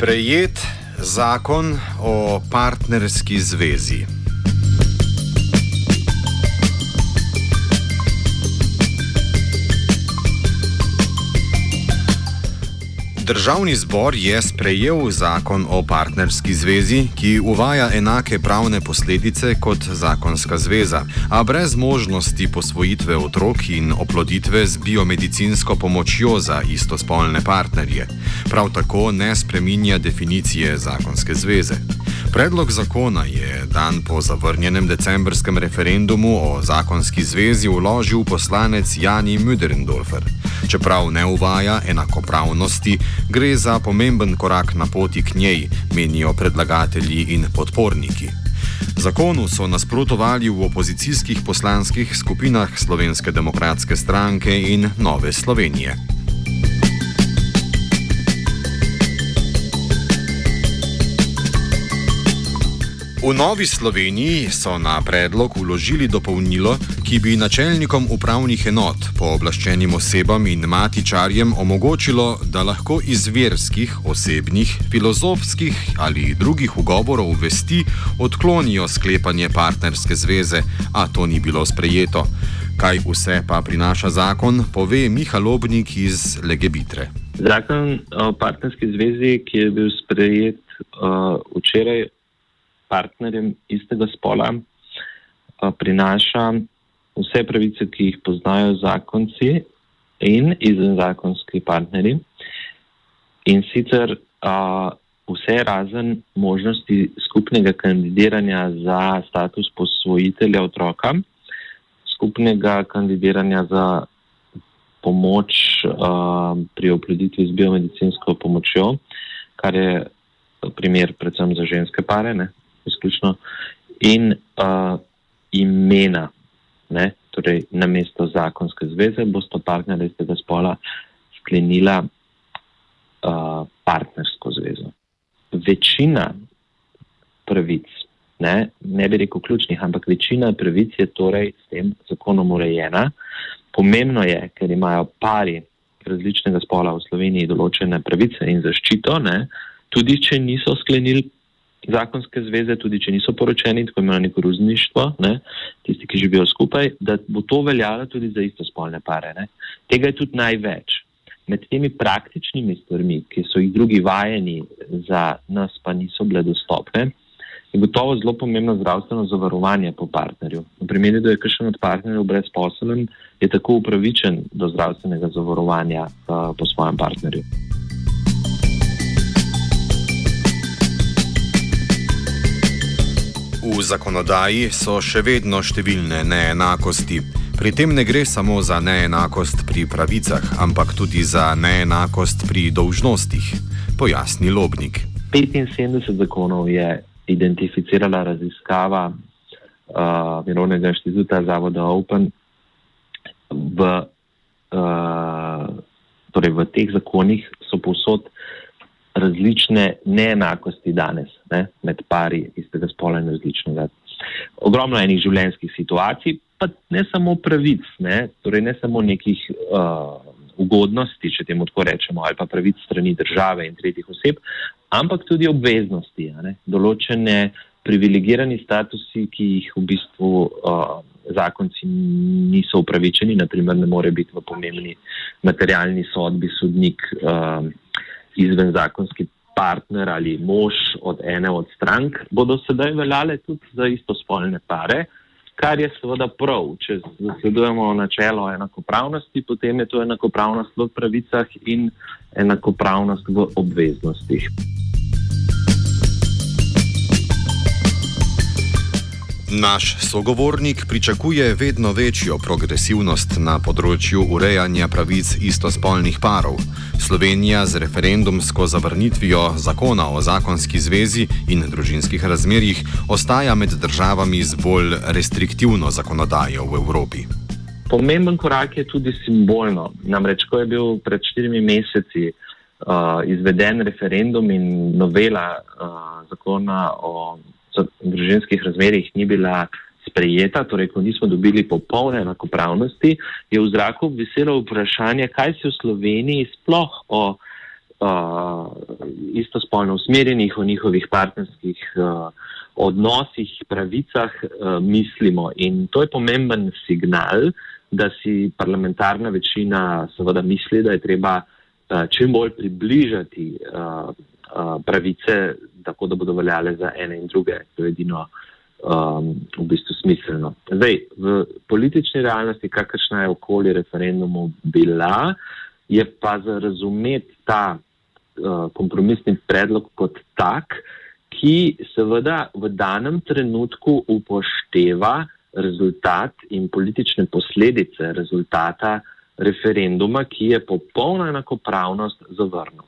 Sprejet zakon o partnerski zvezi. Državni zbor je sprejel zakon o partnerski zvezi, ki uvaja enake pravne posledice kot zakonska zveza, a brez možnosti posvojitve otrok in oploditve z biomedicinsko pomočjo za istospolne partnerje. Prav tako ne spreminja definicije zakonske zveze. Predlog zakona je dan po zavrnjenem decembrskem referendumu o zakonski zvezi vložil poslanec Jani Müderndorfer. Čeprav ne uvaja enakopravnosti, gre za pomemben korak na poti k njej, menijo predlagatelji in podporniki. Zakonu so nasprotovali v opozicijskih poslanskih skupinah Slovenske demokratske stranke in Nove Slovenije. V Novi Sloveniji so na predlog uložili dopolnilo, ki bi načelnikom upravnih enot, pooblaščenim osebam in matičarjem omogočilo, da lahko iz verskih, osebnih, filozofskih ali drugih ugovorov vesti odklonijo sklepanje partnerske zveze, a to ni bilo sprejeto. Kaj vse pa prinaša zakon, pove Miha Lobnik iz Legebitre. Zakon o partnerski zvezi, ki je bil sprejet uh, včeraj partnerjem istega spola prinaša vse pravice, ki jih poznajo zakonci in izvenzakonski partnerji. In sicer a, vse razen možnosti skupnega kandidiranja za status posvojitelja otroka, skupnega kandidiranja za pomoč a, pri oploditvi z biomedicinsko pomočjo, kar je primer predvsem za ženske pare, ne, izključno, in uh, imena, ne, torej na mesto zakonske zveze, bosta partnerja iz tega spola sklenila uh, partnersko zvezo. Večina pravic, ne, ne bi rekel ključnih, ampak večina pravic je torej s tem zakonom urejena. Pomembno je, ker imajo pari različnega spola v Sloveniji določene pravice in zaščito, ne, tudi če niso sklenili zakonske zveze, tudi če niso poročeni, tako imenovano neko ruzništvo, ne, tisti, ki živijo skupaj, da bo to veljalo tudi za istospolne pare. Ne. Tega je tudi največ. Med temi praktičnimi stvarmi, ki so jih drugi vajeni, za nas pa niso bile dostopne, je gotovo zelo pomembno zdravstveno zavarovanje po partnerju. V primeru, da je kakšen od partnerjev brezposeln, je tako upravičen do zdravstvenega zavarovanja uh, po svojem partnerju. V zakonodaji so še vedno številne neenakosti. Pri tem ne gre samo za neenakost pri pravicah, ampak tudi za neenakost pri dolžnostih, pojasni Lobnik. 75 zakonov je identificirala raziskava uh, Mirovnega inštituta Zavoda Open. V, uh, torej v teh zakonih so povsod različne neenakosti danes ne, med pari istega spola in različnega. Ogromno enih življenjskih situacij, pa ne samo pravic, ne, torej ne samo nekih uh, ugodnosti, če temu tako rečemo, ali pa pravic strani države in tretjih oseb, ampak tudi obveznosti, ne, določene privilegirani statusi, ki jih v bistvu uh, zakonci niso upravičeni, naprimer ne more biti v pomembni materialni sodbi sodnik. Uh, izven zakonski partner ali mož od ene od strank, bodo sedaj veljale tudi za istospolne pare, kar je seveda prav. Če zasledujemo načelo enakopravnosti, potem je to enakopravnost v pravicah in enakopravnost v obveznostih. Naš sogovornik pričakuje vedno večjo progresivnost na področju urejanja pravic istospolnih parov. Slovenija z referendumsko zavrnitvijo zakona o zakonski zvezi in družinskih razmerjih ostaja med državami z bolj restriktivno zakonodajo v Evropi. Pomemben korak je tudi simbolno. Namreč, ko je bil pred štirimi meseci uh, izveden referendum in novela uh, zakona o družinskih razmerjih ni bila sprejeta, torej ko nismo dobili popolne enakopravnosti, je v zraku veselo vprašanje, kaj si v Sloveniji sploh o uh, istospolno usmerjenih, o njihovih partnerskih uh, odnosih, pravicah uh, mislimo. In to je pomemben signal, da si parlamentarna večina seveda misli, da je treba uh, čim bolj približati uh, uh, pravice tako da bodo veljale za ene in druge. To je edino um, v bistvu smiselno. Zdaj, v politični realnosti, kakršna je okoli referendumu bila, je pa za razumeti ta uh, kompromisni predlog kot tak, ki seveda v danem trenutku upošteva rezultat in politične posledice rezultata referenduma, ki je popolna enakopravnost zavrnil.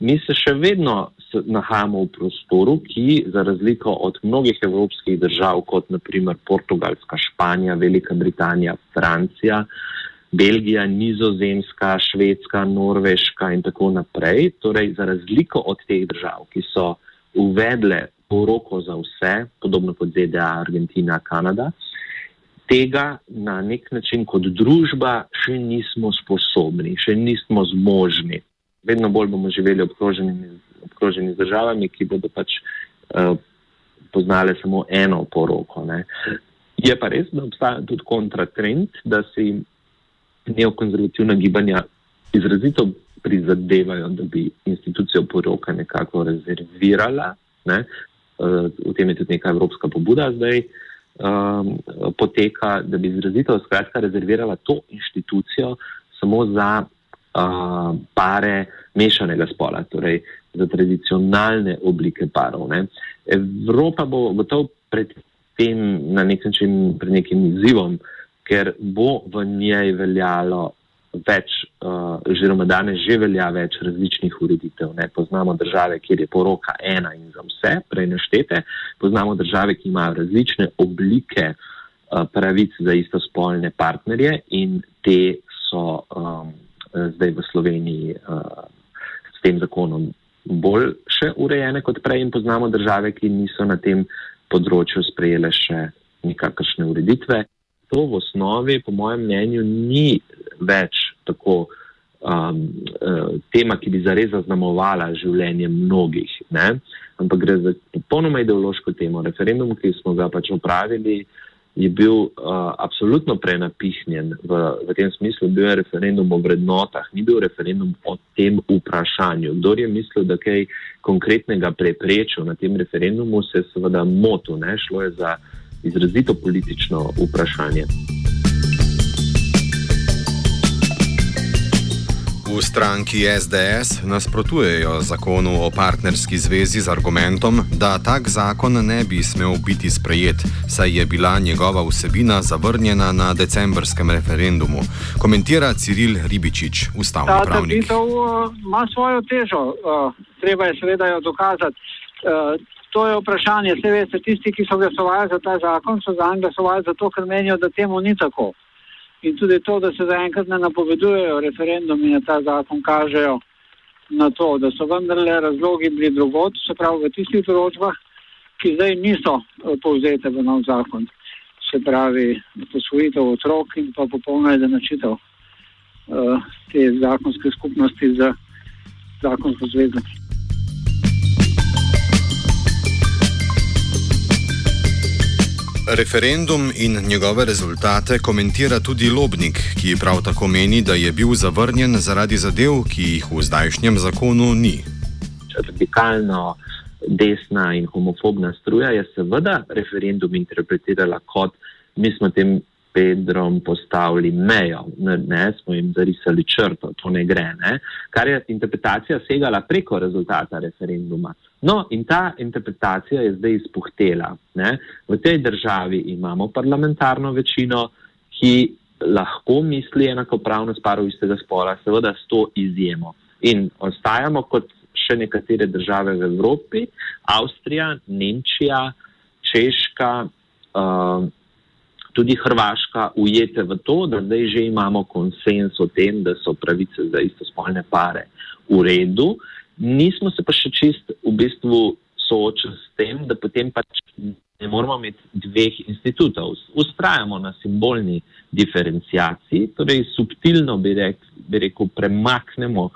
Mi se še vedno nahajamo v prostoru, ki za razliko od mnogih evropskih držav, kot naprimer Portugalska, Španija, Velika Britanija, Francija, Belgija, Nizozemska, Švedska, Norveška in tako naprej, torej za razliko od teh držav, ki so uvedle poroko za vse, podobno kot ZDA, Argentina, Kanada, tega na nek način kot družba še nismo sposobni, še nismo zmožni. Vedno bolj bomo živeli obkroženi obkroženi z državami, ki bodo pač uh, poznale samo eno poroko. Ne. Je pa res, da obstaja tudi kontratrend, da si neokonzervativna gibanja izrazito prizadevajo, da bi institucijo poroka nekako rezervirala. Ne. Uh, v tem je tudi neka evropska pobuda zdaj. Um, poteka, da bi izrazito skratka rezervirala to inštitucijo samo za uh, pare mešanega spola, torej za tradicionalne oblike parov. Ne. Evropa bo gotovo pred tem na nek način pred nekim izzivom, ker bo v njej veljalo več, uh, oziroma danes že velja več različnih ureditev. Ne. Poznamo države, kjer je poroka ena in za vse, prej naštete, poznamo države, ki imajo različne oblike uh, pravic za istospolne partnerje in te so um, zdaj v Sloveniji uh, s tem zakonom bolj še urejene kot prej in poznamo države, ki niso na tem področju sprejele še nikakršne ureditve. To v osnovi, po mojem mnenju, ni več tako um, uh, tema, ki bi zares zaznamovala življenje mnogih, ne? ampak gre za popolnoma ideološko temo. Referendum, ki smo ga pač opravili, uh, je bil uh, absolutno prenapihnjen v, v tem smislu, bil je referendum o vrednotah, ni bil referendum o tem vprašanju. Kdor je mislil, da kaj konkretnega preprečil na tem referendumu, se je seveda motil, ne? šlo je za izrazito politično vprašanje. V stranki SDS nasprotujejo zakonu o partnerski zvezi z argumentom, da tak zakon ne bi smel biti sprejet, saj je bila njegova vsebina zavrnjena na decembrskem referendumu. Komentira Ciril Ribičič, ustavni pravnik. Ta trditev uh, ima svojo težo, uh, treba je seveda jo dokazati. Uh, to je vprašanje. Vse veste, tisti, ki so glasovali za ta zakon, so za njega glasovali zato, ker menijo, da temu ni tako. In tudi to, da se zaenkrat ne napovedujejo referendumi na ta zakon, kažejo na to, da so vendarle razlogi bili drugot, se pravi v tistih določbah, ki zdaj niso eh, povzete v nov zakon. Se pravi, posvojitev otrok in pa popolna izenačitev uh, te zakonske skupnosti z zakonsko zvezo. Referendum in njegove rezultate komentira tudi Lobnik, ki prav tako meni, da je bil zavrnjen zaradi zadev, ki jih v zdajšnjem zakonu ni. radikalno desna in homofobna struja, je seveda referendum interpretirala kot mi smo tem Pedrom postavili mejo, ne, ne smo jim zarisali črto, to ne gre, ne? kar je interpretacija segala preko rezultata referenduma. No, in ta interpretacija je zdaj izpuhtela. Ne? V tej državi imamo parlamentarno večino, ki lahko misli enakopravnost parov istega spola, seveda s to izjemo. In ostajamo kot še nekatere države v Evropi, Avstrija, Nemčija, Češka. Uh, tudi Hrvaška ujete v to, da zdaj že imamo konsens o tem, da so pravice za istospolne pare v redu. Nismo se pa še čist v bistvu soočili s tem, da potem pač ne moramo imeti dveh institutov. Ustrajamo na simbolni diferencijaciji, torej subtilno bi, rek, bi rekel, premaknemo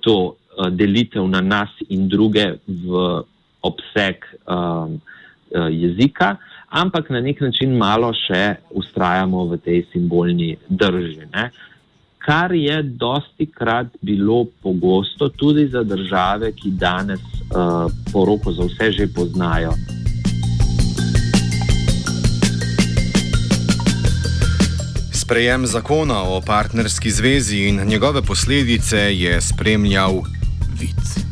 to uh, delitev na nas in druge v obseg um, jezika ampak na nek način malo še ustrajamo v tej simbolni drži. Ne? Kar je dosti krat bilo pogosto tudi za države, ki danes uh, poroko za vse že poznajo. Sprejem zakona o partnerski zvezi in njegove posledice je spremljal vid.